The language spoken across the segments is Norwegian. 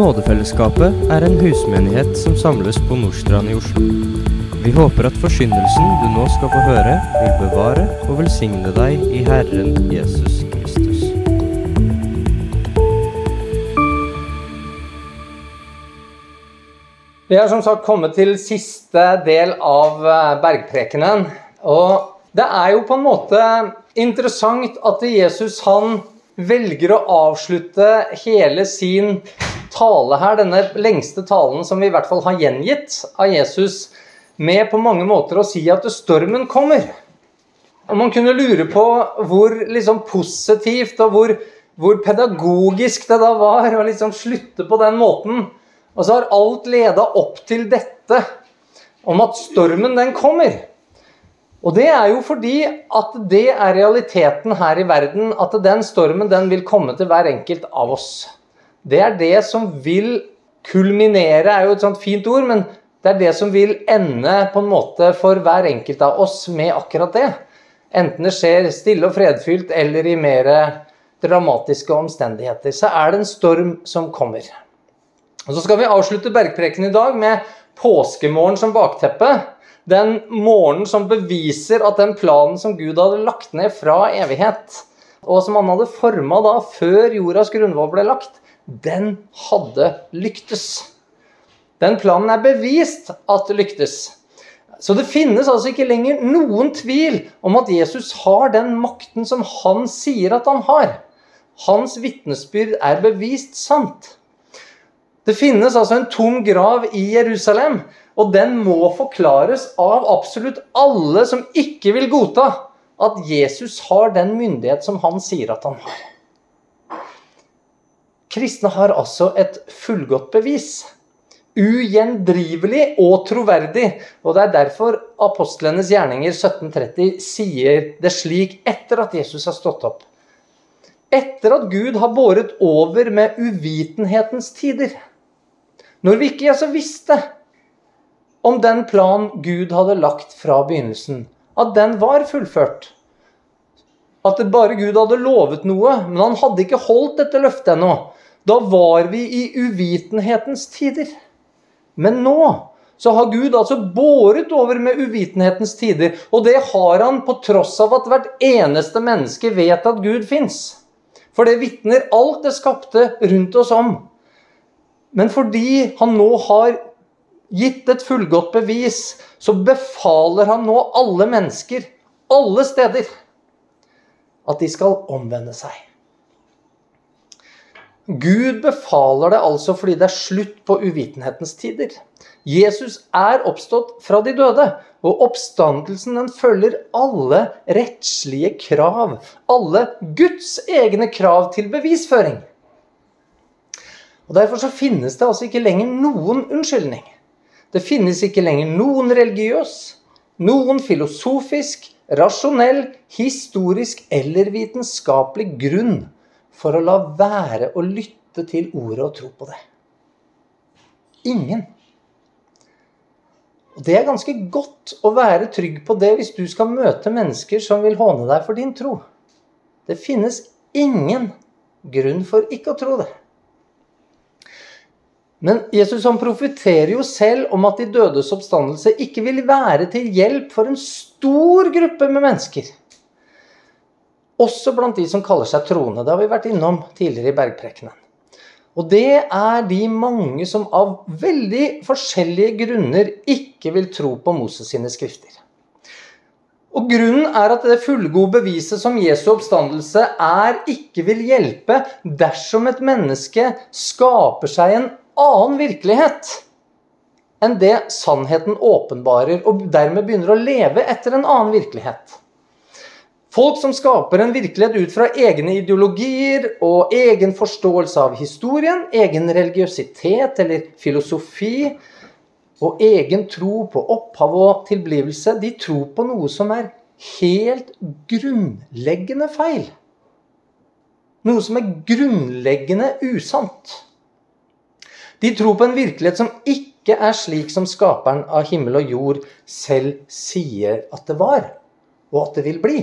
Nådefellesskapet er en husmenighet som samles på Nordstrand i Oslo. Vi håper at forsyndelsen du nå skal få høre, vil bevare og velsigne deg i Herren Jesus Kristus. Vi har som sagt kommet til siste del av eh, bergprekenen. Og det er jo på en måte interessant at Jesus han velger å avslutte hele sin tale her, denne lengste talen som vi i hvert fall har gjengitt av Jesus, med på mange måter å si at stormen kommer. Og Man kunne lure på hvor liksom positivt og hvor, hvor pedagogisk det da var å liksom slutte på den måten. Og så har alt leda opp til dette om at stormen, den kommer. Og det er jo fordi at det er realiteten her i verden, at den stormen den vil komme til hver enkelt av oss. Det er det som vil kulminere, er jo et sånt fint ord, men det er det som vil ende på en måte for hver enkelt av oss med akkurat det. Enten det skjer stille og fredfylt eller i mer dramatiske omstendigheter, så er det en storm som kommer. Og Så skal vi avslutte bergpreken i dag med påskemorgen som bakteppe. Den morgenen som beviser at den planen som Gud hadde lagt ned fra evighet, og som han hadde forma før jordas grunnvoll ble lagt, den hadde lyktes. Den planen er bevist at det lyktes. Så det finnes altså ikke lenger noen tvil om at Jesus har den makten som han sier at han har. Hans vitnesbyrd er bevist sant. Det finnes altså en tom grav i Jerusalem, og den må forklares av absolutt alle som ikke vil godta at Jesus har den myndighet som han sier at han har. Kristne har altså et fullgodt bevis. Ugjendrivelig og troverdig. Og det er derfor apostlenes gjerninger 1730 sier det slik etter at Jesus har stått opp. Etter at Gud har båret over med uvitenhetens tider. Når vi ikke altså visste om den plan Gud hadde lagt fra begynnelsen, at den var fullført. At det bare Gud hadde lovet noe, men han hadde ikke holdt dette løftet ennå. Da var vi i uvitenhetens tider. Men nå så har Gud altså båret over med uvitenhetens tider. Og det har han på tross av at hvert eneste menneske vet at Gud fins. For det vitner alt det skapte rundt oss om. Men fordi han nå har gitt et fullgodt bevis, så befaler han nå alle mennesker, alle steder, at de skal omvende seg. Gud befaler det altså fordi det er slutt på uvitenhetens tider. Jesus er oppstått fra de døde, og oppstandelsen den følger alle rettslige krav. Alle Guds egne krav til bevisføring. Og Derfor så finnes det altså ikke lenger noen unnskyldning. Det finnes ikke lenger noen religiøs, noen filosofisk, rasjonell, historisk eller vitenskapelig grunn for å la være å lytte til ordet og tro på det. Ingen. Og Det er ganske godt å være trygg på det hvis du skal møte mennesker som vil håne deg for din tro. Det finnes ingen grunn for ikke å tro det. Men Jesus han profeterer jo selv om at de dødes oppstandelse ikke vil være til hjelp for en stor gruppe med mennesker. Også blant de som kaller seg troende. Det har vi vært innom tidligere i bergprekenen. Og det er de mange som av veldig forskjellige grunner ikke vil tro på Moses sine skrifter. Og Grunnen er at det fullgode beviset som Jesu oppstandelse er, ikke vil hjelpe dersom et menneske skaper seg en annen virkelighet enn det sannheten åpenbarer, og dermed begynner å leve etter en annen virkelighet. Folk som skaper en virkelighet ut fra egne ideologier og egen forståelse av historien, egen religiøsitet eller filosofi og egen tro på opphav og tilblivelse, de tror på noe som er helt grunnleggende feil. Noe som er grunnleggende usant. De tror på en virkelighet som ikke er slik som skaperen av himmel og jord selv sier at det var, og at det vil bli.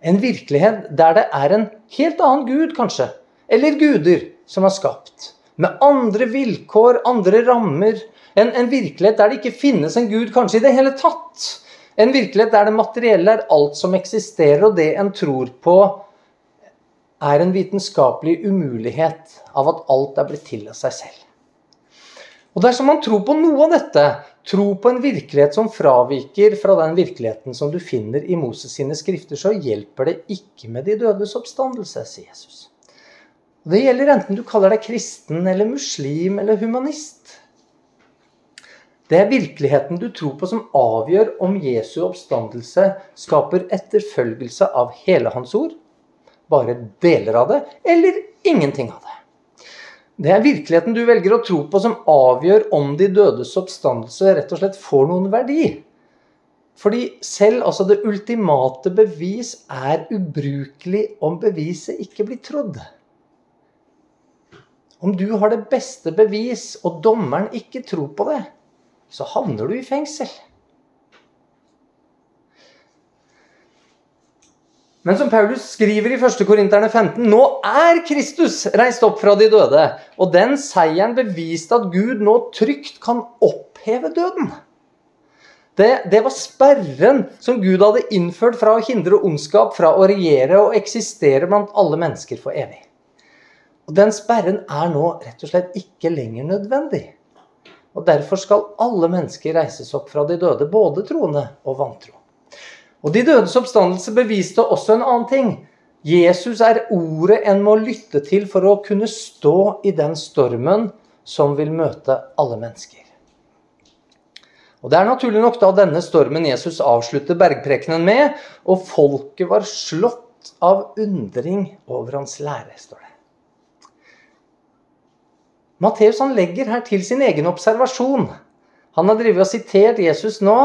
En virkelighet der det er en helt annen gud, kanskje. Eller guder som er skapt. med andre vilkår, andre rammer. En, en virkelighet der det ikke finnes en gud kanskje i det hele tatt. En virkelighet der det materielle er alt som eksisterer, og det en tror på, er en vitenskapelig umulighet av at alt er blitt til av seg selv. Og Dersom man tror på noe av dette, tro på en virkelighet som fraviker fra den virkeligheten som du finner i Moses sine skrifter, så hjelper det ikke med de dødes oppstandelse, sier Jesus. Det gjelder enten du kaller deg kristen eller muslim eller humanist. Det er virkeligheten du tror på som avgjør om Jesu oppstandelse skaper etterfølgelse av hele hans ord, bare deler av det, eller ingenting av det. Det er virkeligheten du velger å tro på som avgjør om de dødes oppstandelse rett og slett får noen verdi. Fordi selv altså det ultimate bevis er ubrukelig om beviset ikke blir trodd. Om du har det beste bevis, og dommeren ikke tror på det, så havner du i fengsel. Men som Paulus skriver i 1. Korinterne 15.: Nå er Kristus reist opp fra de døde, og den seieren beviste at Gud nå trygt kan oppheve døden. Det, det, var sperren som Gud hadde innført fra å hindre ondskap fra å regjere og eksistere blant alle mennesker for evig. Og Den sperren er nå rett og slett ikke lenger nødvendig. Og Derfor skal alle mennesker reises opp fra de døde, både troende og vantro. Og De dødes oppstandelse beviste også en annen ting. Jesus er ordet en må lytte til for å kunne stå i den stormen som vil møte alle mennesker. Og Det er naturlig nok da denne stormen Jesus avslutter bergprekenen med, og folket var slått av undring over hans lære, står det. Matteus legger her til sin egen observasjon. Han har drevet og sitert Jesus nå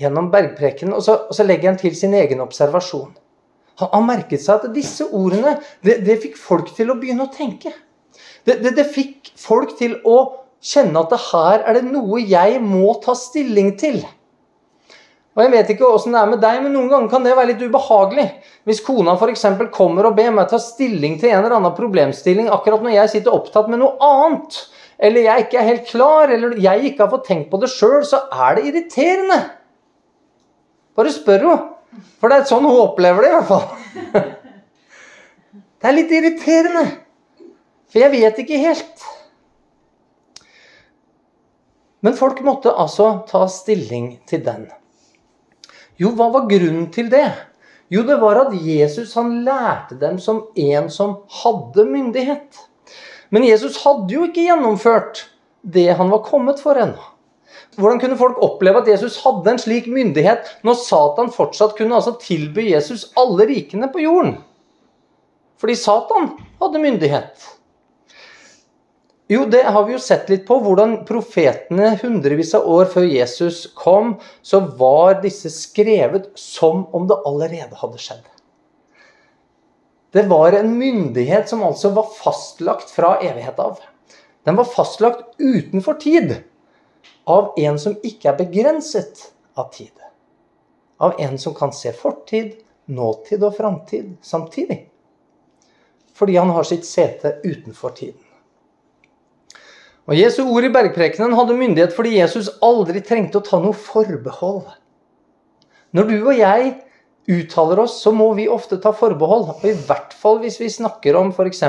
gjennom bergprekenen, og så, og så legger han til sin egen observasjon. Han, han merket seg at disse ordene det, det, fikk folk til å begynne å tenke. Det, det, det fikk folk til å kjenne at det her er det noe jeg må ta stilling til. Og Jeg vet ikke åssen det er med deg, men noen ganger kan det være litt ubehagelig. Hvis kona f.eks. kommer og ber meg ta stilling til en eller annen problemstilling akkurat når jeg sitter opptatt med noe annet, eller jeg ikke er helt klar, eller jeg ikke har fått tenkt på det sjøl, så er det irriterende. Bare spør henne. For det er sånn hun opplever det, i hvert fall. Det er litt irriterende. For jeg vet ikke helt. Men folk måtte altså ta stilling til den. Jo, hva var grunnen til det? Jo, det var at Jesus han lærte dem som en som hadde myndighet. Men Jesus hadde jo ikke gjennomført det han var kommet for ennå. Hvordan kunne folk oppleve at Jesus hadde en slik myndighet når Satan fortsatt kunne altså tilby Jesus alle rikene på jorden? Fordi Satan hadde myndighet. Jo, det har vi jo sett litt på. Hvordan profetene hundrevis av år før Jesus kom, så var disse skrevet som om det allerede hadde skjedd. Det var en myndighet som altså var fastlagt fra evighet av. Den var fastlagt utenfor tid av en som ikke er begrenset av tid. Av en som kan se fortid, nåtid og framtid samtidig. Fordi han har sitt sete utenfor tiden. Og Jesu ord i bergprekenen hadde myndighet fordi Jesus aldri trengte å ta noe forbehold. Når du og jeg uttaler oss, så må vi ofte ta forbehold. Og I hvert fall hvis vi snakker om f.eks.: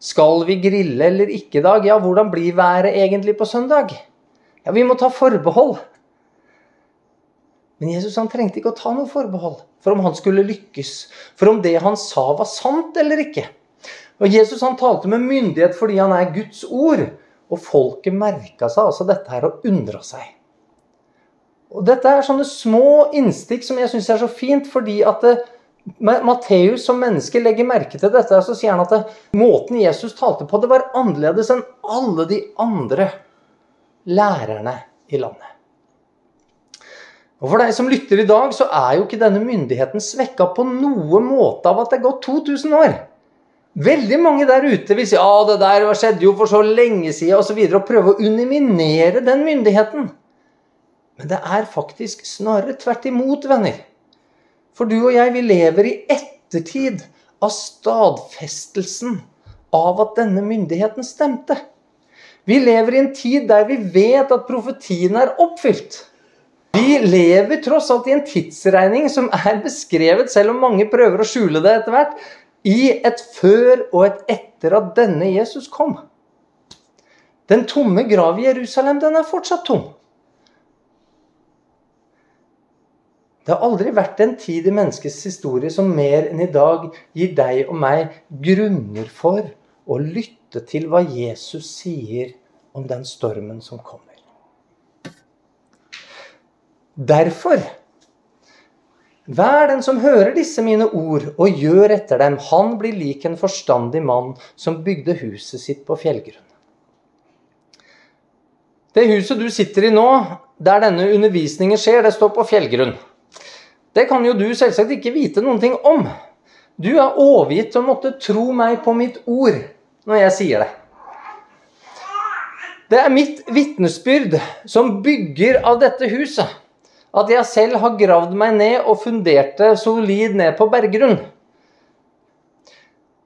Skal vi grille eller ikke i dag? Ja, hvordan blir været egentlig på søndag? Ja, vi må ta forbehold. Men Jesus han trengte ikke å ta noe forbehold for om han skulle lykkes. For om det han sa, var sant eller ikke. Og Jesus han talte med myndighet fordi han er Guds ord. Og folket merka seg altså dette her og undra seg. Og Dette er sånne små innstikk som jeg syns er så fint, fordi at Matteus som menneske legger merke til dette, så sier han at det, måten Jesus talte på, det var annerledes enn alle de andre lærerne i landet. Og For deg som lytter i dag, så er jo ikke denne myndigheten svekka på noe måte av at det er gått 2000 år. Veldig mange der ute vil si ja, det der skjedde jo for så lenge siden osv. Og, så og prøve å uniminere den myndigheten. Men det er faktisk snarere tvert imot, venner. For du og jeg, vi lever i ettertid av stadfestelsen av at denne myndigheten stemte. Vi lever i en tid der vi vet at profetiene er oppfylt. Vi lever tross alt i en tidsregning som er beskrevet, selv om mange prøver å skjule det etter hvert, i et før og et etter at denne Jesus kom. Den tomme grav i Jerusalem, den er fortsatt tom. Det har aldri vært en tid i menneskets historie som mer enn i dag gir deg og meg grunner for å lytte til hva Jesus sier om den stormen som kommer. Derfor Vær den som hører disse mine ord og gjør etter dem, han blir lik en forstandig mann som bygde huset sitt på fjellgrunn. Det huset du sitter i nå, der denne undervisningen skjer, det står på fjellgrunn. Det kan jo du selvsagt ikke vite noen ting om. Du er overgitt til å måtte tro meg på mitt ord når jeg sier det. Det er mitt vitnesbyrd som bygger av dette huset, at jeg selv har gravd meg ned og fundert det solid ned på berggrunn.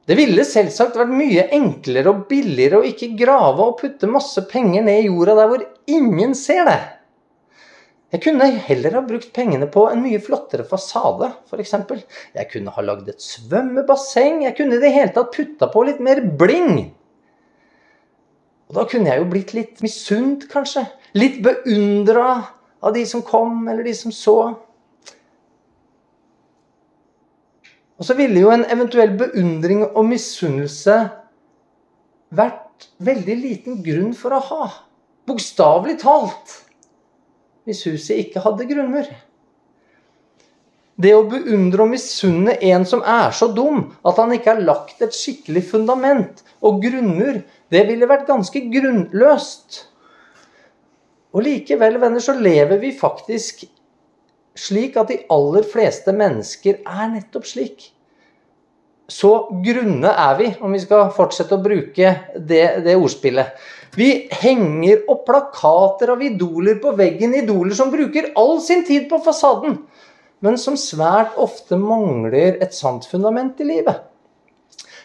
Det ville selvsagt vært mye enklere og billigere å ikke grave og putte masse penger ned i jorda der hvor ingen ser det. Jeg kunne heller ha brukt pengene på en mye flottere fasade, f.eks. Jeg kunne ha lagd et svømmebasseng. Jeg kunne i det hele tatt putta på litt mer bling. Og da kunne jeg jo blitt litt misunt, kanskje. Litt beundra av de som kom, eller de som så. Og så ville jo en eventuell beundring og misunnelse vært veldig liten grunn for å ha. Bokstavelig talt. Hvis huset ikke hadde grunnmur. Det å beundre og misunne en som er så dum at han ikke har lagt et skikkelig fundament og grunnmur, det ville vært ganske grunnløst. Og likevel, venner, så lever vi faktisk slik at de aller fleste mennesker er nettopp slik. Så grunne er vi, om vi skal fortsette å bruke det, det ordspillet. Vi henger opp plakater av idoler på veggen, idoler som bruker all sin tid på fasaden, men som svært ofte mangler et sant fundament i livet.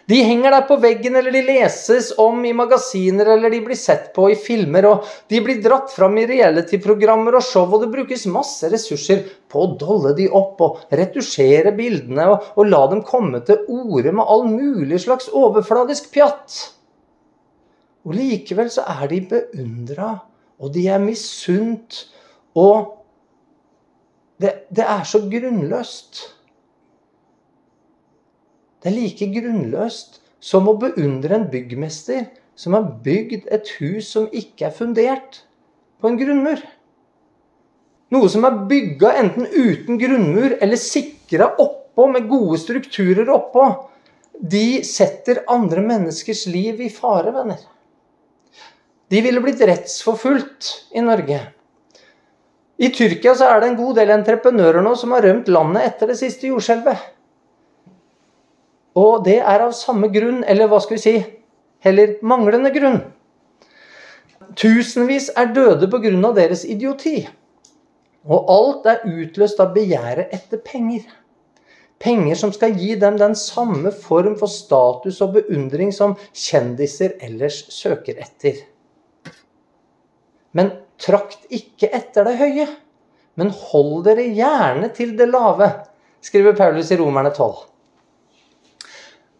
De henger der på veggen, eller de leses om i magasiner, eller de blir sett på i filmer, og de blir dratt fram i reality-programmer og show, og det brukes masse ressurser på å dolle de opp og retusjere bildene og, og la dem komme til orde med all mulig slags overfladisk pjatt. Og likevel så er de beundra, og de er misunt, og det, det er så grunnløst. Det er like grunnløst som å beundre en byggmester som har bygd et hus som ikke er fundert på en grunnmur. Noe som er bygga enten uten grunnmur eller sikra oppå med gode strukturer oppå. De setter andre menneskers liv i fare, venner. De ville blitt rettsforfulgt i Norge. I Tyrkia så er det en god del entreprenører nå som har rømt landet etter det siste jordskjelvet. Og det er av samme grunn, eller hva skal vi si, heller manglende grunn. Tusenvis er døde pga. deres idioti. Og alt er utløst av begjæret etter penger. Penger som skal gi dem den samme form for status og beundring som kjendiser ellers søker etter. Men trakt ikke etter det høye, men hold dere gjerne til det lave, skriver Paulus i Romerne 12.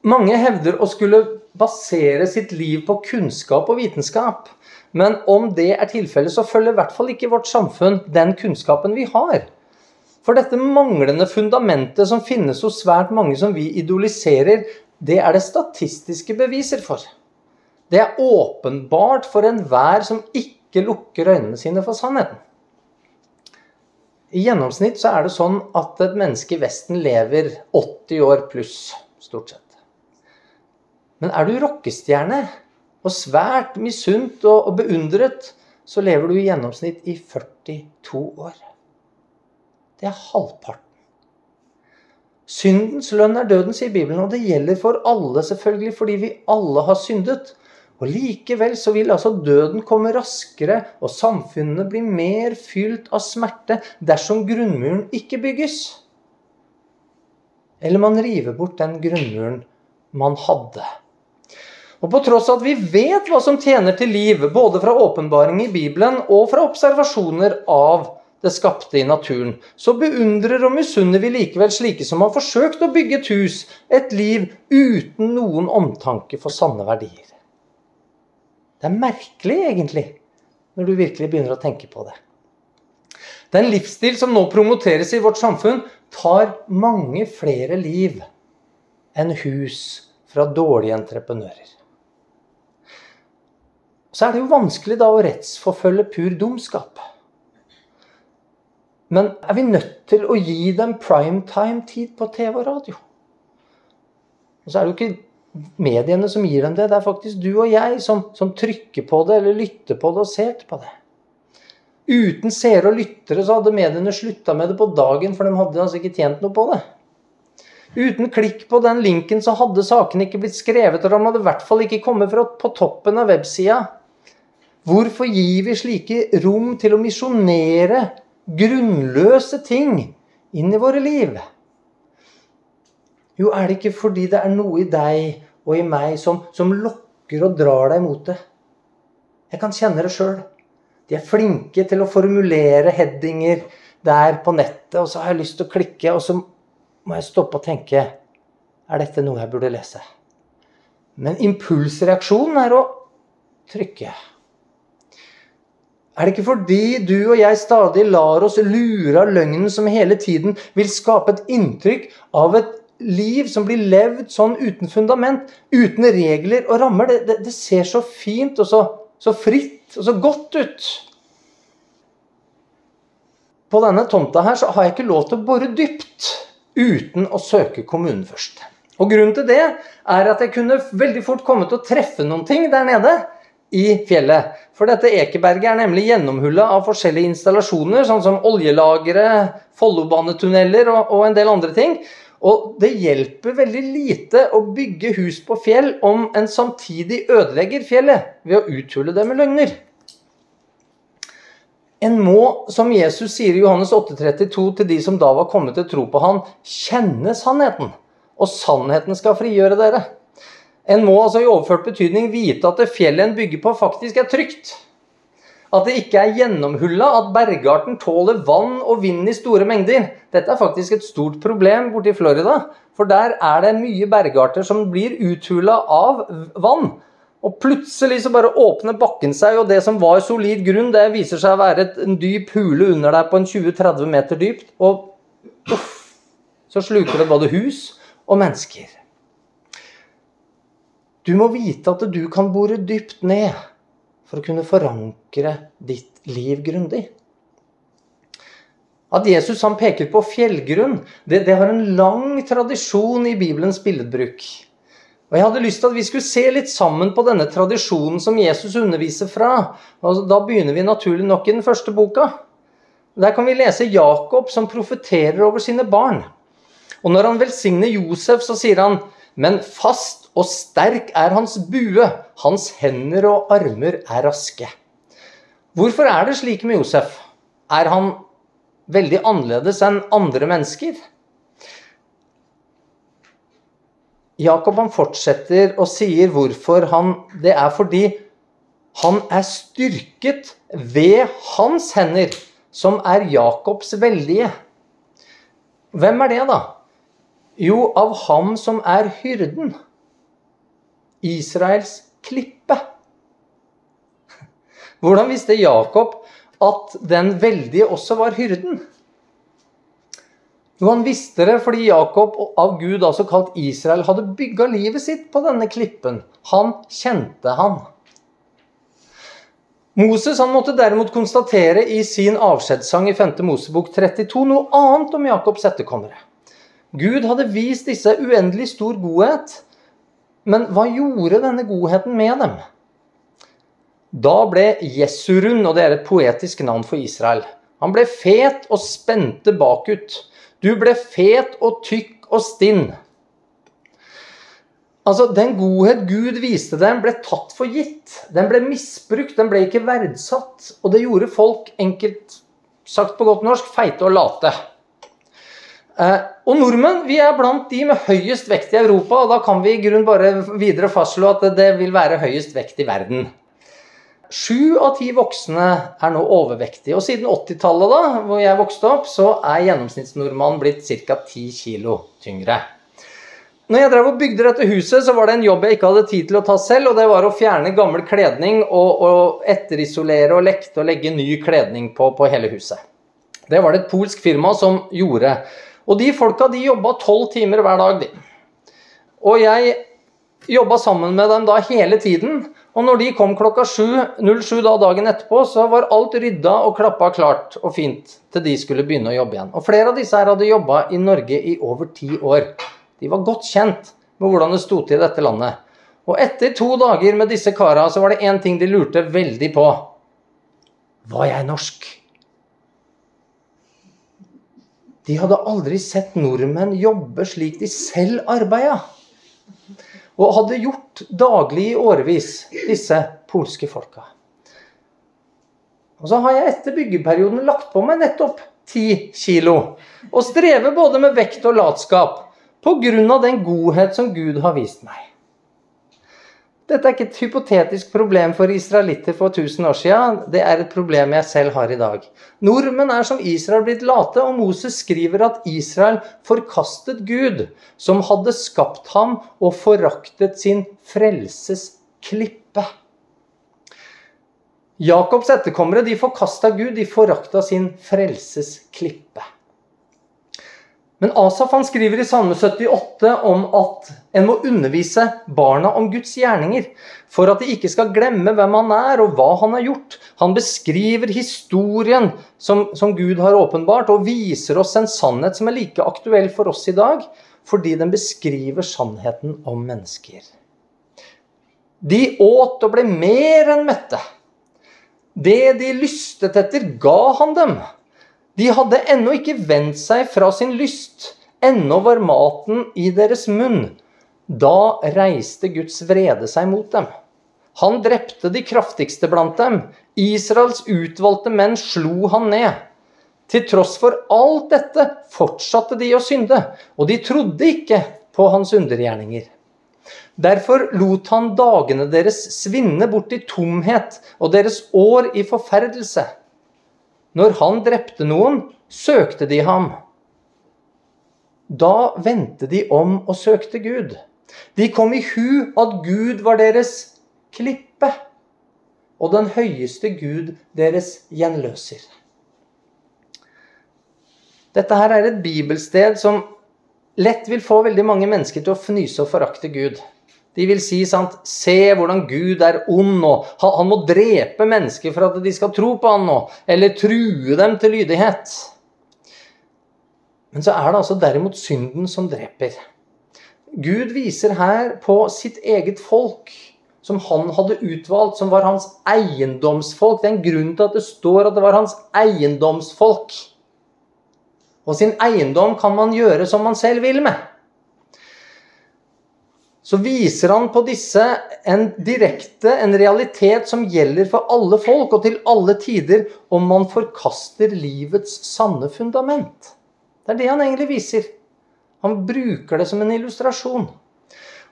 Mange hevder å skulle basere sitt liv på kunnskap og vitenskap. Men om det er tilfellet, så følger i hvert fall ikke vårt samfunn den kunnskapen vi har. For dette manglende fundamentet som finnes hos svært mange som vi idoliserer, det er det statistiske beviser for. Det er åpenbart for enhver som ikke lukker øynene sine for sannheten. I gjennomsnitt så er det sånn at et menneske i Vesten lever 80 år pluss, stort sett. Men er du rockestjerne og svært misunt og, og beundret, så lever du i gjennomsnitt i 42 år. Det er halvparten. Syndens lønn er døden, sier Bibelen, og det gjelder for alle, selvfølgelig, fordi vi alle har syndet. Og Likevel så vil altså døden komme raskere, og samfunnene blir mer fylt av smerte dersom grunnmuren ikke bygges. Eller man river bort den grunnmuren man hadde. Og på tross av at vi vet hva som tjener til liv, både fra åpenbaring i Bibelen og fra observasjoner av det skapte i naturen, så beundrer og misunner vi likevel slike som har forsøkt å bygge et hus, et liv uten noen omtanke for sanne verdier. Det er merkelig, egentlig, når du virkelig begynner å tenke på det. Den livsstil som nå promoteres i vårt samfunn, tar mange flere liv enn hus fra dårlige entreprenører. Så er det jo vanskelig da å rettsforfølge pur dumskap. Men er vi nødt til å gi dem primetime-tid på TV og radio? Og så er det jo ikke mediene som gir dem det, det er faktisk du og jeg som, som trykker på det, eller lytter på det og ser på det. Uten seere og lyttere så hadde mediene slutta med det på dagen, for de hadde altså ikke tjent noe på det. Uten klikk på den linken så hadde sakene ikke blitt skrevet, og de hadde i hvert fall ikke kommet fra på toppen av websida. Hvorfor gir vi slike rom til å misjonere grunnløse ting inn i våre liv? Jo, er det ikke fordi det er noe i deg og i meg som, som lokker og drar deg mot det? Jeg kan kjenne det sjøl. De er flinke til å formulere headinger der på nettet, og så har jeg lyst til å klikke, og så må jeg stoppe og tenke Er dette noe jeg burde lese? Men impulsreaksjonen er å trykke. Er det ikke fordi du og jeg stadig lar oss lure av løgnen som hele tiden vil skape et inntrykk av et liv som blir levd sånn uten fundament, uten regler og rammer? Det, det, det ser så fint og så, så, fritt og så godt ut. På denne tomta her så har jeg ikke lov til å bore dypt uten å søke kommunen først. Og Grunnen til det er at jeg kunne veldig fort komme til å treffe noen ting der nede i fjellet. For dette Ekeberget er nemlig gjennomhulla av forskjellige installasjoner, sånn som oljelagre, Follobanetunneler og, og en del andre ting. Og det hjelper veldig lite å bygge hus på fjell om en samtidig ødelegger fjellet ved å uthule det med løgner. En må, som Jesus sier i Johannes 8,32 til de som da var kommet til tro på han, kjenne sannheten. Og sannheten skal frigjøre dere. En må altså i overført betydning vite at det fjellet en bygger på, faktisk er trygt. At det ikke er gjennomhulla, at bergarten tåler vann og vind i store mengder. Dette er faktisk et stort problem borte i Florida. For der er det mye bergarter som blir uthula av vann. Og plutselig så bare åpner bakken seg, og det som var solid grunn, det viser seg å være en dyp hule under deg på en 20-30 meter dypt. Og uff, så sluker det både hus og mennesker. Du må vite at du kan bore dypt ned for å kunne forankre ditt liv grundig. At Jesus han peker på fjellgrunn, det, det har en lang tradisjon i Bibelens billedbruk. Og Jeg hadde lyst til at vi skulle se litt sammen på denne tradisjonen som Jesus underviser fra. Og Da begynner vi naturlig nok i den første boka. Der kan vi lese Jakob som profeterer over sine barn. Og Når han velsigner Josef, så sier han men fast og sterk er hans bue, hans hender og armer er raske. Hvorfor er det slik med Josef? Er han veldig annerledes enn andre mennesker? Jakob han fortsetter og sier hvorfor han Det er fordi han er styrket ved hans hender, som er Jakobs veldige. Hvem er det, da? Jo, av ham som er hyrden. Israels klippe. Hvordan visste Jakob at den veldige også var hyrden? Jo, han visste det fordi Jakob, av Gud altså kalt Israel, hadde bygga livet sitt på denne klippen. Han kjente han. Moses han måtte derimot konstatere i sin avskjedssang i 5. Mosebok 32 noe annet om Jakobs etterkommere. Gud hadde vist disse uendelig stor godhet, men hva gjorde denne godheten med dem? Da ble Jesurun, og det er et poetisk navn for Israel, han ble fet og spente bakut. Du ble fet og tykk og stinn. Altså, Den godhet Gud viste dem, ble tatt for gitt. Den ble misbrukt, den ble ikke verdsatt. Og det gjorde folk, enkelt sagt på godt norsk, feite og late. Eh, og nordmenn vi er blant de med høyest vekt i Europa, og da kan vi i grunn bare videre fastslå at det vil være høyest vekt i verden. Sju av ti voksne er nå overvektige. Og siden 80-tallet, da, hvor jeg vokste opp, så er gjennomsnittsnordmannen blitt ca. 10 kg tyngre. Når jeg drev og bygde dette huset, så var det en jobb jeg ikke hadde tid til å ta selv, og det var å fjerne gammel kledning og, og etterisolere og lekte og legge ny kledning på, på hele huset. Det var det et polsk firma som gjorde. Og de folka de jobba tolv timer hver dag, de. Og jeg jobba sammen med dem da hele tiden. Og når de kom klokka 07 da dagen etterpå, så var alt rydda og klappa klart og fint til de skulle begynne å jobbe igjen. Og flere av disse her hadde jobba i Norge i over ti år. De var godt kjent med hvordan det sto til i dette landet. Og etter to dager med disse kara, så var det én ting de lurte veldig på. Var jeg norsk? De hadde aldri sett nordmenn jobbe slik de selv arbeida. Og hadde gjort daglig i årevis, disse polske folka. Og så har jeg etter byggeperioden lagt på meg nettopp ti kilo. Og strever både med vekt og latskap pga. den godhet som Gud har vist meg. Dette er ikke et hypotetisk problem for israelitter for 1000 år siden. Det er et problem jeg selv har i dag. Nordmenn er som Israel blitt late, og Moses skriver at Israel forkastet Gud, som hadde skapt ham og foraktet sin frelses klippe. Jakobs etterkommere de forkasta Gud, de forakta sin frelses klippe. Men Asaf han skriver i Salme 78 om at en må undervise barna om Guds gjerninger, for at de ikke skal glemme hvem han er og hva han har gjort. Han beskriver historien som, som Gud har åpenbart, og viser oss en sannhet som er like aktuell for oss i dag, fordi den beskriver sannheten om mennesker. De åt og ble mer enn mette. Det de lystet etter, ga han dem. De hadde ennå ikke vendt seg fra sin lyst. Ennå var maten i deres munn. Da reiste Guds vrede seg mot dem. Han drepte de kraftigste blant dem. Israels utvalgte menn slo han ned. Til tross for alt dette fortsatte de å synde, og de trodde ikke på hans undergjerninger. Derfor lot han dagene deres svinne bort i tomhet og deres år i forferdelse. Når han drepte noen, søkte de ham. Da vendte de om og søkte Gud. De kom i hu at Gud var deres klippe, og den høyeste Gud deres gjenløser. Dette her er et bibelsted som lett vil få veldig mange mennesker til å fnyse og forakte Gud. De vil si sant, se hvordan Gud er ond, nå. han, må drepe mennesker for at de skal tro på han nå, eller true dem til lydighet. Men så er det altså derimot synden som dreper. Gud viser her på sitt eget folk, som han hadde utvalgt, som var hans eiendomsfolk. Det er en grunn til at det står at det var hans eiendomsfolk. Og sin eiendom kan man gjøre som man selv vil med så viser han på disse en direkte, en realitet som gjelder for alle folk og til alle tider, om man forkaster livets sanne fundament. Det er det han egentlig viser. Han bruker det som en illustrasjon.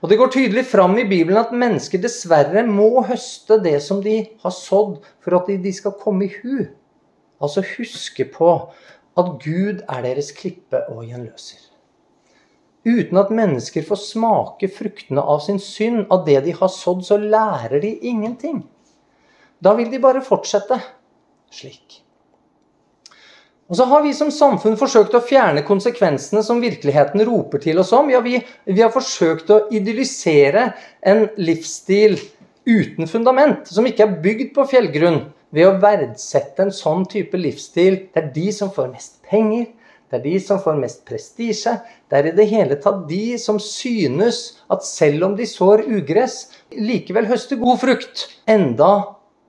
Og Det går tydelig fram i Bibelen at mennesker dessverre må høste det som de har sådd, for at de skal komme i hu. Altså huske på at Gud er deres klippe og gjenløser. Uten at mennesker får smake fruktene av sin synd, av det de har sådd, så lærer de ingenting. Da vil de bare fortsette slik. Og så har vi som samfunn forsøkt å fjerne konsekvensene som virkeligheten roper til oss om. Ja, vi, vi har forsøkt å idyllisere en livsstil uten fundament, som ikke er bygd på fjellgrunn, ved å verdsette en sånn type livsstil. Det er de som får mest penger, det er de som får mest prestisje. Det er i det hele tatt de som synes at selv om de sår ugress, likevel høster god frukt. Enda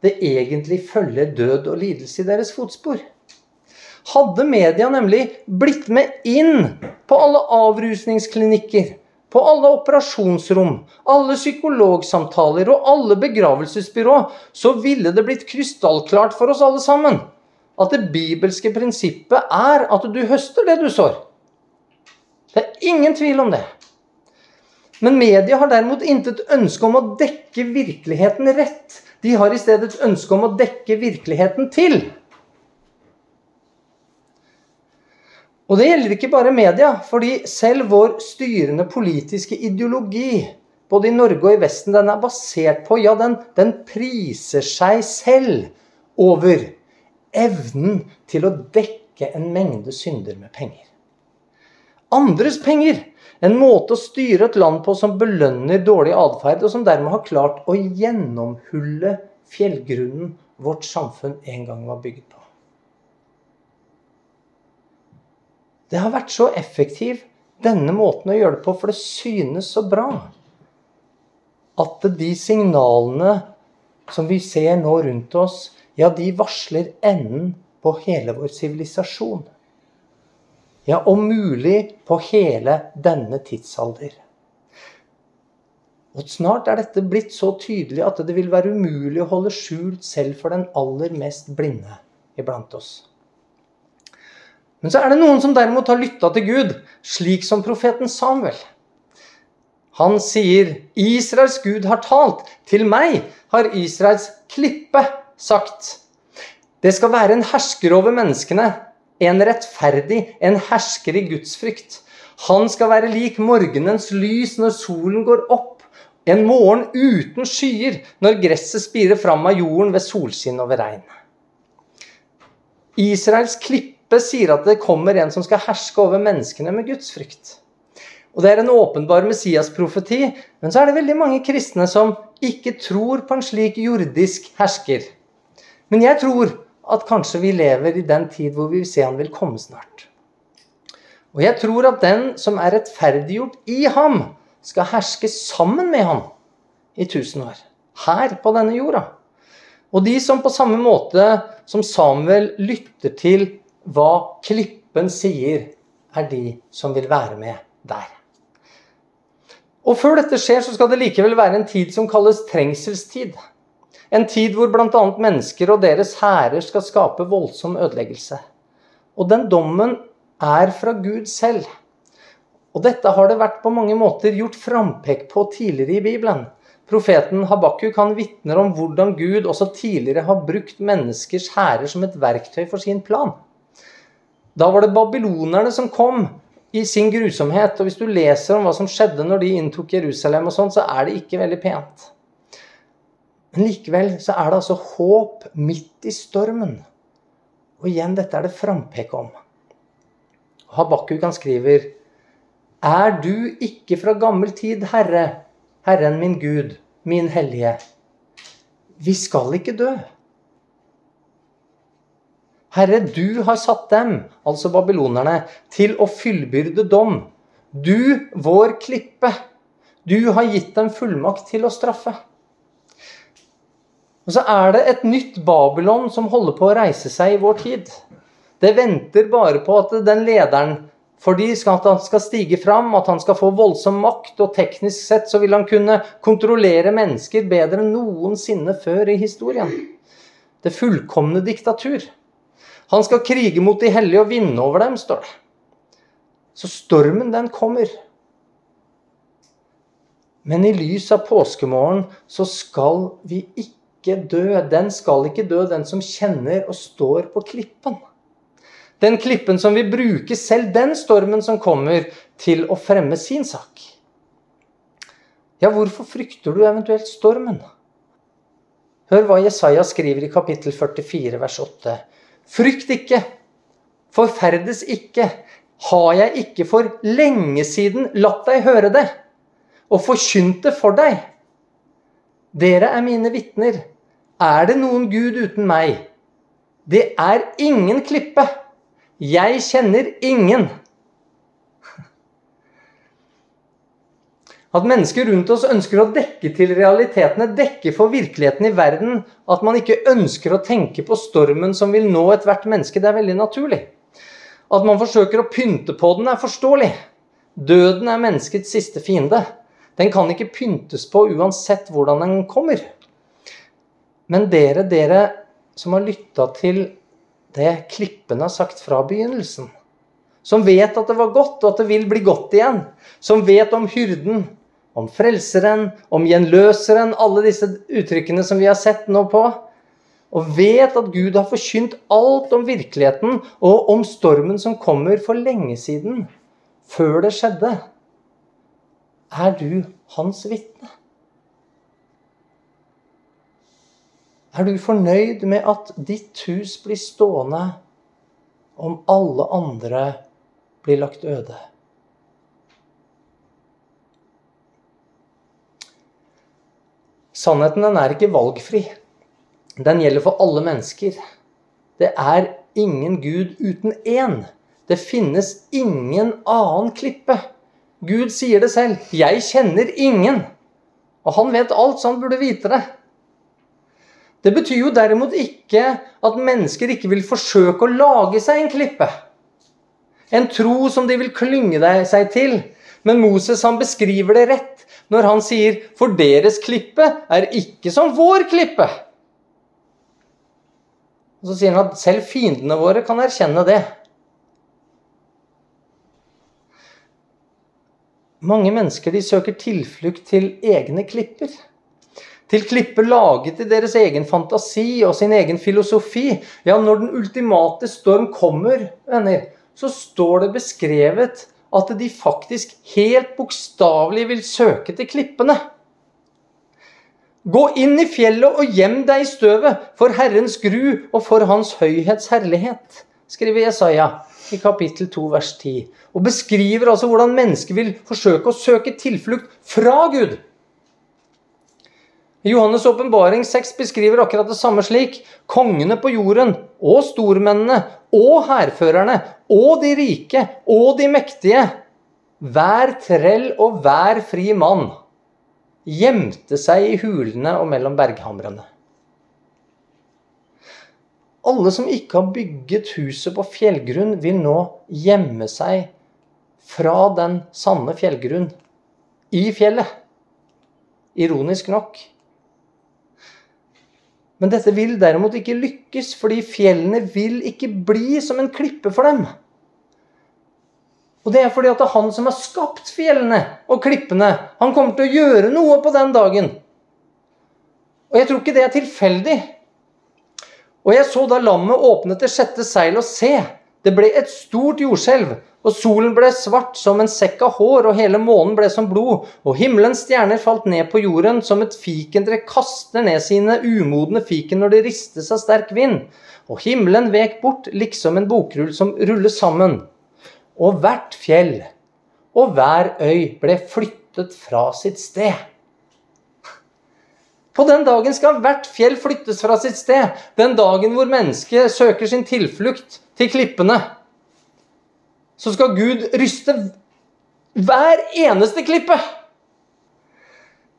det egentlig følger død og lidelse i deres fotspor. Hadde media nemlig blitt med inn på alle avrusningsklinikker, på alle operasjonsrom, alle psykologsamtaler og alle begravelsesbyrå, så ville det blitt krystallklart for oss alle sammen at det bibelske prinsippet er at du høster det du sår. Det er ingen tvil om det. Men media har derimot intet ønske om å dekke virkeligheten rett. De har i stedet et ønske om å dekke virkeligheten til. Og det gjelder ikke bare media, fordi selv vår styrende politiske ideologi, både i Norge og i Vesten, den er basert på Ja, den, den priser seg selv over evnen til å dekke en mengde synder med penger. Andres penger. En måte å styre et land på som belønner dårlig atferd, og som dermed har klart å gjennomhulle fjellgrunnen vårt samfunn en gang var bygd på. Det har vært så effektiv, denne måten å gjøre det på, for det synes så bra. At de signalene som vi ser nå rundt oss, ja, de varsler enden på hele vår sivilisasjon. Ja, om mulig på hele denne tidsalder. Og snart er dette blitt så tydelig at det vil være umulig å holde skjult selv for den aller mest blinde iblant oss. Men så er det noen som derimot har lytta til Gud, slik som profeten Samuel. Han sier, 'Israels Gud har talt. Til meg har Israels klippe sagt.' Det skal være en hersker over menneskene, en rettferdig, en hersker i gudsfrykt. Han skal være lik morgenens lys når solen går opp, en morgen uten skyer, når gresset spirer fram av jorden ved solskinn og ved regn. Israels klippe sier at det kommer en som skal herske over menneskene med Guds frykt. Og Det er en åpenbar Messias-profeti, men så er det veldig mange kristne som ikke tror på en slik jordisk hersker. Men jeg tror at kanskje vi lever i den tid hvor vi vil se han vil komme snart. Og jeg tror at den som er rettferdiggjort i ham, skal herske sammen med ham i tusen år. Her på denne jorda. Og de som på samme måte som Samuel lytter til hva klippen sier, er de som vil være med der. Og før dette skjer, så skal det likevel være en tid som kalles trengselstid. En tid hvor bl.a. mennesker og deres hærer skal skape voldsom ødeleggelse. Og den dommen er fra Gud selv. Og dette har det vært på mange måter gjort frampekk på tidligere i Bibelen. Profeten Habakuk han vitner om hvordan Gud også tidligere har brukt menneskers hærer som et verktøy for sin plan. Da var det babylonerne som kom i sin grusomhet. Og hvis du leser om hva som skjedde når de inntok Jerusalem, og sånn, så er det ikke veldig pent. Men likevel så er det altså håp midt i stormen. Og igjen, dette er det frampek om. Habakkuk han skriver Er du ikke fra gammel tid, Herre, Herren min Gud, min hellige? Vi skal ikke dø. Herre, du har satt dem, altså babylonerne, til å fyllbyrde dom. Du, vår klippe. Du har gitt dem fullmakt til å straffe. Og så er det et nytt Babylon som holder på å reise seg i vår tid. Det venter bare på at den lederen for de skal, at han skal stige fram, at han skal få voldsom makt, og teknisk sett så vil han kunne kontrollere mennesker bedre enn noensinne før i historien. Det fullkomne diktatur. Han skal krige mot de hellige og vinne over dem, står det. Så stormen, den kommer. Men i lys av påskemorgen så skal vi ikke dø. Den skal ikke dø, den som kjenner og står på klippen. Den klippen som vil bruke selv den stormen som kommer, til å fremme sin sak. Ja, hvorfor frykter du eventuelt stormen? Hør hva Jesaja skriver i kapittel 44, vers 8. Frykt ikke, forferdes ikke. Har jeg ikke for lenge siden latt deg høre det og forkynt det for deg? Dere er mine vitner. Er det noen Gud uten meg? Det er ingen klippe. Jeg kjenner ingen. At mennesker rundt oss ønsker å dekke til realitetene, dekke for virkeligheten i verden. At man ikke ønsker å tenke på stormen som vil nå ethvert menneske, det er veldig naturlig. At man forsøker å pynte på den, er forståelig. Døden er menneskets siste fiende. Den kan ikke pyntes på uansett hvordan den kommer. Men dere, dere som har lytta til det klippene har sagt fra begynnelsen, som vet at det var godt, og at det vil bli godt igjen. Som vet om hyrden, om frelseren, om gjenløseren, alle disse uttrykkene som vi har sett nå på. Og vet at Gud har forkynt alt om virkeligheten og om stormen som kommer for lenge siden, før det skjedde. Er du hans vitne? Er du fornøyd med at ditt hus blir stående om alle andre blir lagt øde? Sannheten den er ikke valgfri. Den gjelder for alle mennesker. Det er ingen Gud uten én. Det finnes ingen annen klippe. Gud sier det selv. 'Jeg kjenner ingen'. Og han vet alt, så han burde vite det. Det betyr jo derimot ikke at mennesker ikke vil forsøke å lage seg en klippe. En tro som de vil klynge seg til. Men Moses han beskriver det rett når han sier 'for deres klippe er ikke som vår klippe'. Og Så sier han at selv fiendene våre kan erkjenne det. Mange mennesker de søker tilflukt til egne klipper. Til klipper laget i deres egen fantasi og sin egen filosofi. Ja, når den ultimate storm kommer, venner, så står det beskrevet at de faktisk helt bokstavelig vil søke til klippene. Gå inn i fjellet og gjem deg i støvet for Herrens gru og for Hans høyhets herlighet, skriver Jesaja i kapittel 2 vers 10. Og beskriver altså hvordan mennesker vil forsøke å søke tilflukt fra Gud. Johannes' åpenbaring 6 beskriver akkurat det samme slik. Kongene på jorden og stormennene og hærførerne og de rike og de mektige, hver trell og hver fri mann, gjemte seg i hulene og mellom berghamrene. Alle som ikke har bygget huset på fjellgrunn, vil nå gjemme seg fra den sanne fjellgrunn i fjellet. Ironisk nok. Men dette vil derimot ikke lykkes, fordi fjellene vil ikke bli som en klippe for dem. Og det er fordi at det er han som har skapt fjellene og klippene. Han kommer til å gjøre noe på den dagen. Og jeg tror ikke det er tilfeldig. Og jeg så da lammet åpnet det sjette seil og se, det ble et stort jordskjelv, og solen ble svart som en sekk av hår, og hele månen ble som blod, og himmelens stjerner falt ned på jorden som et fikentre kaster ned sine umodne fiken når det ristes av sterk vind. Og himmelen vek bort liksom en bokrull som ruller sammen. Og hvert fjell og hver øy ble flyttet fra sitt sted. På den dagen skal hvert fjell flyttes fra sitt sted. Den dagen hvor mennesket søker sin tilflukt til klippene så skal Gud ryste hver eneste klippe.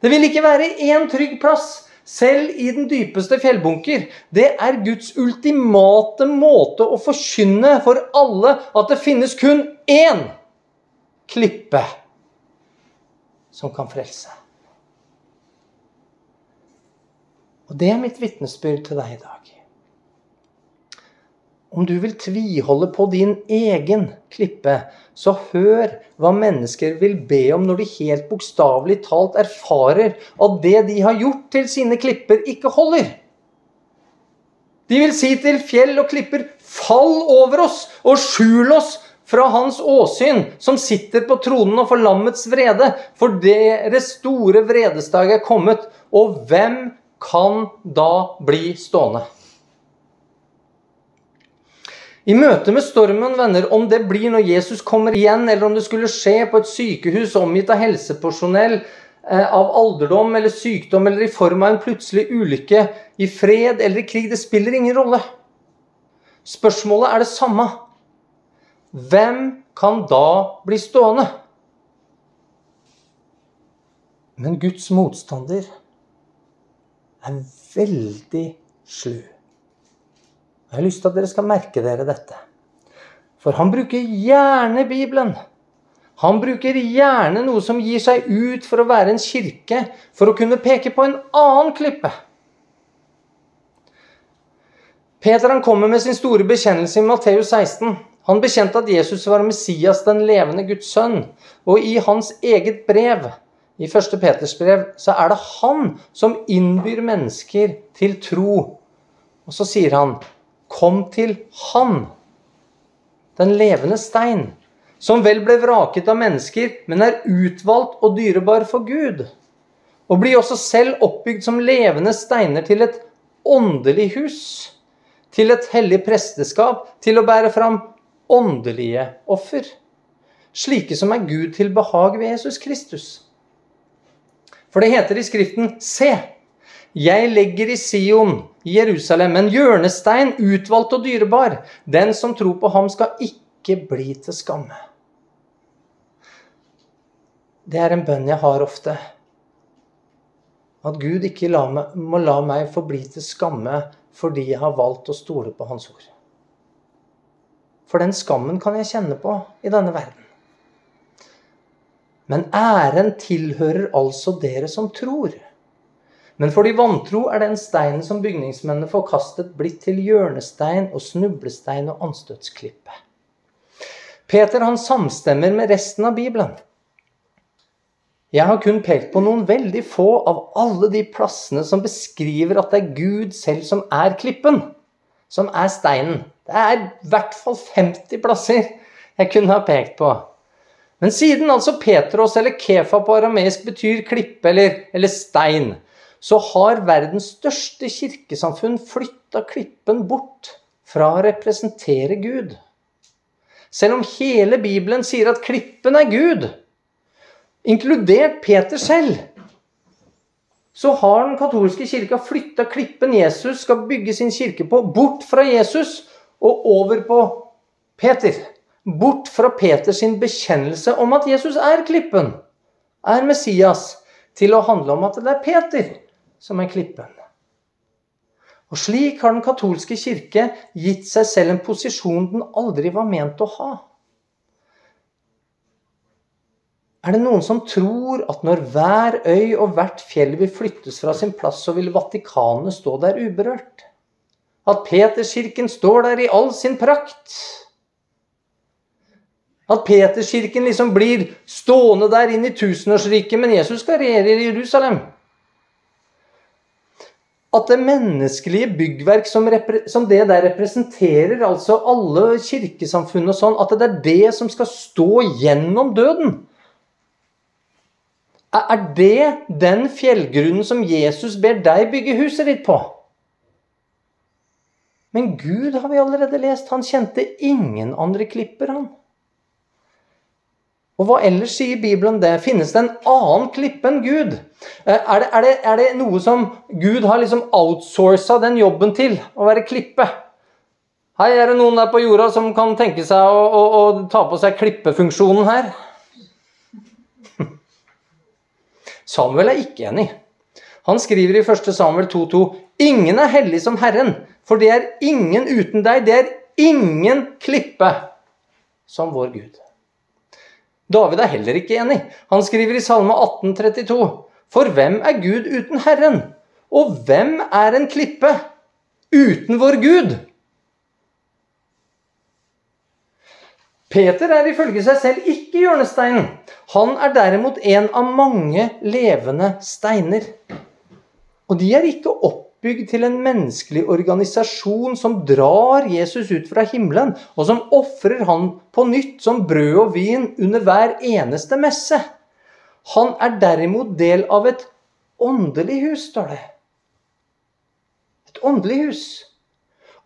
Det vil ikke være én trygg plass, selv i den dypeste fjellbunker. Det er Guds ultimate måte å forkynne for alle at det finnes kun én klippe som kan frelse. Og det er mitt vitnesbyrd til deg i dag. Om du vil tviholde på din egen klippe, så hør hva mennesker vil be om når de helt bokstavelig talt erfarer at det de har gjort til sine klipper, ikke holder. De vil si til fjell og klipper, fall over oss og skjul oss fra hans åsyn, som sitter på tronen og for lammets vrede, for deres store vredesdag er kommet. Og hvem kan da bli stående? I møte med stormen, venner, om det blir når Jesus kommer igjen, eller om det skulle skje på et sykehus omgitt av helsepersonell, eh, av alderdom eller sykdom, eller i form av en plutselig ulykke, i fred eller i krig, det spiller ingen rolle. Spørsmålet er det samme. Hvem kan da bli stående? Men Guds motstander er veldig slu. Jeg har lyst til at dere skal merke dere dette. For han bruker gjerne Bibelen. Han bruker gjerne noe som gir seg ut for å være en kirke, for å kunne peke på en annen klippe. Peter han kommer med sin store bekjennelse i Matteus 16. Han bekjente at Jesus var Messias, den levende Guds sønn. Og i hans eget brev, i 1. Peters brev, så er det han som innbyr mennesker til tro. Og så sier han, 'Kom til Han', den levende stein, som vel ble vraket av mennesker, men er utvalgt og dyrebar for Gud. Og blir også selv oppbygd som levende steiner til et åndelig hus, til et hellig presteskap, til å bære fram åndelige offer. Slike som er Gud til behag ved Jesus Kristus. For det heter i Skriften Se, jeg legger i Sion, i Jerusalem, en hjørnestein, utvalgt og dyrebar. Den som tror på ham, skal ikke bli til skamme. Det er en bønn jeg har ofte. At Gud ikke la meg, må la meg få bli til skamme fordi jeg har valgt å stole på Hans ord. For den skammen kan jeg kjenne på i denne verden. Men æren tilhører altså dere som tror. Men for de vantro er den steinen som bygningsmennene forkastet, blitt til hjørnestein og snublestein og anstøtsklippe. Peter han samstemmer med resten av Bibelen. Jeg har kun pekt på noen veldig få av alle de plassene som beskriver at det er Gud selv som er klippen, som er steinen. Det er i hvert fall 50 plasser jeg kunne ha pekt på. Men siden altså Petros eller Kefa på arameisk betyr klippe eller, eller stein, så har verdens største kirkesamfunn flytta klippen bort fra å representere Gud. Selv om hele Bibelen sier at klippen er Gud, inkludert Peter selv, så har den katolske kirka flytta klippen Jesus skal bygge sin kirke på, bort fra Jesus og over på Peter. Bort fra Peters bekjennelse om at Jesus er klippen, er Messias, til å handle om at det er Peter som er klippen. Og Slik har den katolske kirke gitt seg selv en posisjon den aldri var ment å ha. Er det noen som tror at når hver øy og hvert fjell vil flyttes fra sin plass, så vil Vatikanet stå der uberørt? At Peterskirken står der i all sin prakt. At Peterskirken liksom blir stående der inn i tusenårsriket, men Jesus skal regjere i Jerusalem. At det menneskelige byggverk som, som, det der representerer, altså alle kirkesamfunn og sånn, at det er det som skal stå gjennom døden. Er det den fjellgrunnen som Jesus ber deg bygge huset ditt på? Men Gud har vi allerede lest. Han kjente ingen andre klipper, han. Og hva ellers sier Bibelen det? Finnes det en annen klippe enn Gud? Eh, er det, er, det, er det, noe som Gud har liksom outsourca den jobben til? Å være klippe? Hei, er det noen der på jorda som kan tenke seg å, å, å ta på seg klippefunksjonen her? Samuel er ikke enig. Han skriver i 1. Samuel 2,2.: Ingen er hellig som Herren, for det er ingen uten deg. Det er ingen klippe som vår Gud. David er heller ikke enig. Han skriver i Salme 1832.: For hvem er Gud uten Herren? Og hvem er en klippe uten vår Gud? Peter er ifølge seg selv ikke hjørnesteinen. Han er derimot en av mange levende steiner. Og de er ikke opp oppbygd til en menneskelig organisasjon som drar Jesus ut fra himmelen, og som ofrer han på nytt som brød og vin under hver eneste messe. Han er derimot del av et åndelig hus, står det. Et åndelig hus.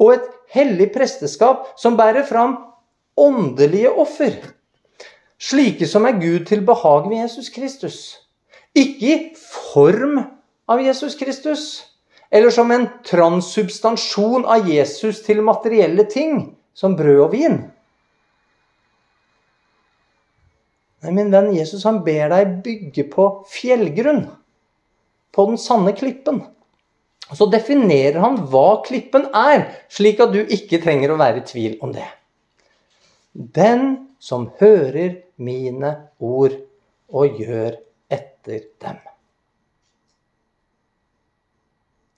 Og et hellig presteskap som bærer fram åndelige offer. Slike som er Gud til behag ved Jesus Kristus. Ikke i form av Jesus Kristus, eller som en transsubstansjon av Jesus til materielle ting, som brød og vin. Nei, min venn, Jesus han ber deg bygge på fjellgrunn. På den sanne klippen. Så definerer han hva klippen er, slik at du ikke trenger å være i tvil om det. Den som hører mine ord og gjør etter dem.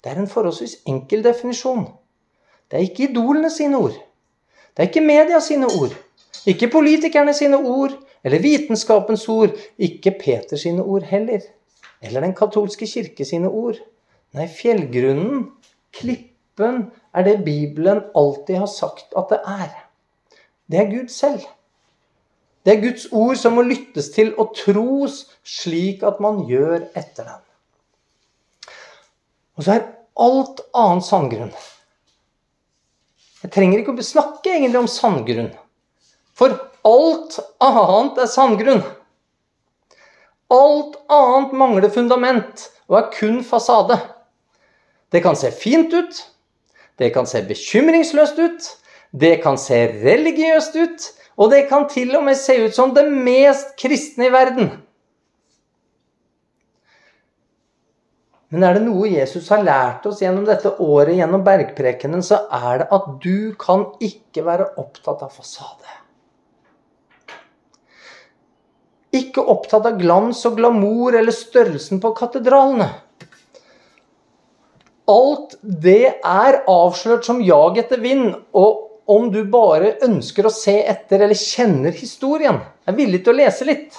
Det er en forholdsvis enkel definisjon. Det er ikke idolene sine ord. Det er ikke media sine ord, ikke politikerne sine ord, eller vitenskapens ord, ikke Peters sine ord heller, eller den katolske kirke sine ord. Nei, fjellgrunnen, klippen, er det Bibelen alltid har sagt at det er. Det er Gud selv. Det er Guds ord som må lyttes til og tros slik at man gjør etter den. Og så er alt annet sandgrunn. Jeg trenger ikke å snakke egentlig om sandgrunn. For alt annet er sandgrunn. Alt annet mangler fundament og er kun fasade. Det kan se fint ut. Det kan se bekymringsløst ut. Det kan se religiøst ut. Og det kan til og med se ut som det mest kristne i verden. Men er det noe Jesus har lært oss gjennom dette året, gjennom bergprekenen, så er det at du kan ikke være opptatt av fasade. Ikke opptatt av glans og glamour eller størrelsen på katedralene. Alt det er avslørt som jag etter vind, og om du bare ønsker å se etter eller kjenner historien, er villig til å lese litt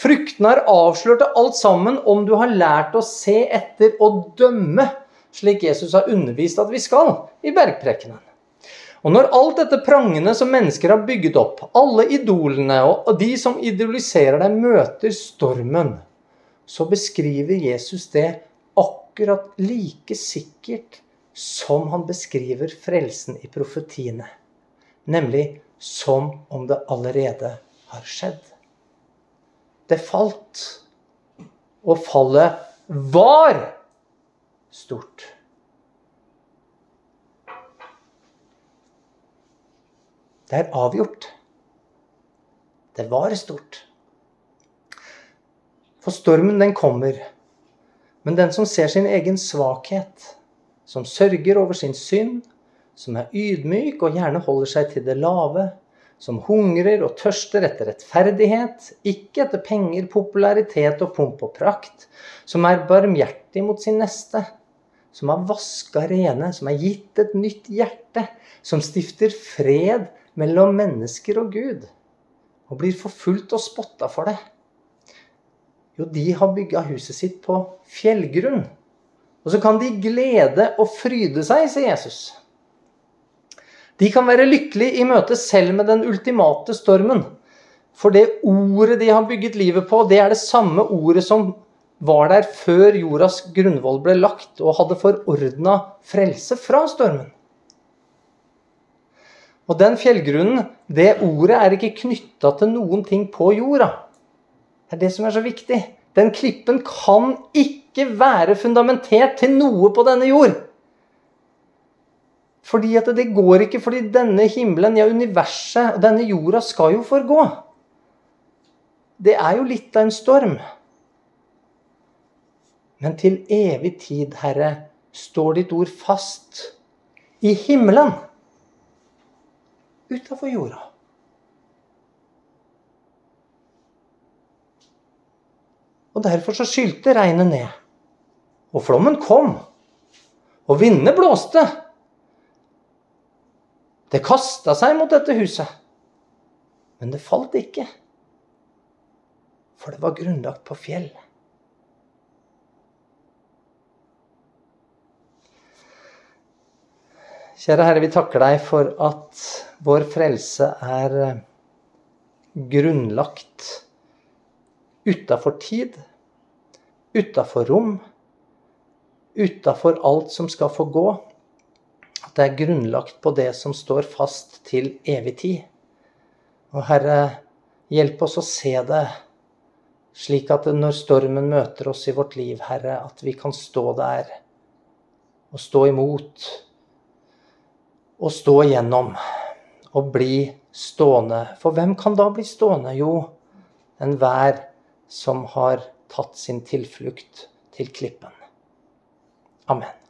Fruktene har avslørt alt sammen om du har lært å se etter og dømme, slik Jesus har undervist at vi skal i bergprekenen. Og når alt dette prangende som mennesker har bygget opp, alle idolene og de som idoliserer deg, møter stormen, så beskriver Jesus det akkurat like sikkert som han beskriver frelsen i profetiene. Nemlig som om det allerede har skjedd det falt. Og fallet var stort. Det er avgjort. Det var stort. For stormen, den kommer. Men den som ser sin egen svakhet, som sørger over sin synd, som er ydmyk og gjerne holder seg til det lave, som hungrer og tørster etter rettferdighet, ikke etter penger, popularitet og pomp og prakt, som er barmhjertig mot sin neste, som har vaska rene, som er gitt et nytt hjerte, som stifter fred mellom mennesker og Gud, og blir forfulgt og spotta for det. Jo, de har bygga huset sitt på fjellgrunn. Og så kan de glede og fryde seg, sier Jesus. De kan være lykkelige i møte selv med den ultimate stormen. For det ordet de har bygget livet på, det er det samme ordet som var der før jordas grunnvoll ble lagt, og hadde forordna frelse fra stormen. Og den fjellgrunnen, det ordet, er ikke knytta til noen ting på jorda. Det er det som er så viktig. Den klippen kan ikke være fundamentert til noe på denne jord. Fordi at det går ikke, fordi denne himmelen, ja, universet, denne jorda skal jo forgå. Det er jo litt av en storm. Men til evig tid, Herre, står ditt ord fast i himmelen utafor jorda. Og derfor så skylte regnet ned. Og flommen kom. Og vindene blåste. Det kasta seg mot dette huset. Men det falt ikke. For det var grunnlagt på fjell. Kjære Herre, vi takker deg for at vår frelse er eh, grunnlagt utafor tid, utafor rom, utafor alt som skal få gå det er grunnlagt på det som står fast til evig tid. Og Herre, hjelp oss å se det slik at når stormen møter oss i vårt liv, Herre, at vi kan stå der og stå imot og stå igjennom og bli stående. For hvem kan da bli stående? Jo, enhver som har tatt sin tilflukt til klippen. Amen.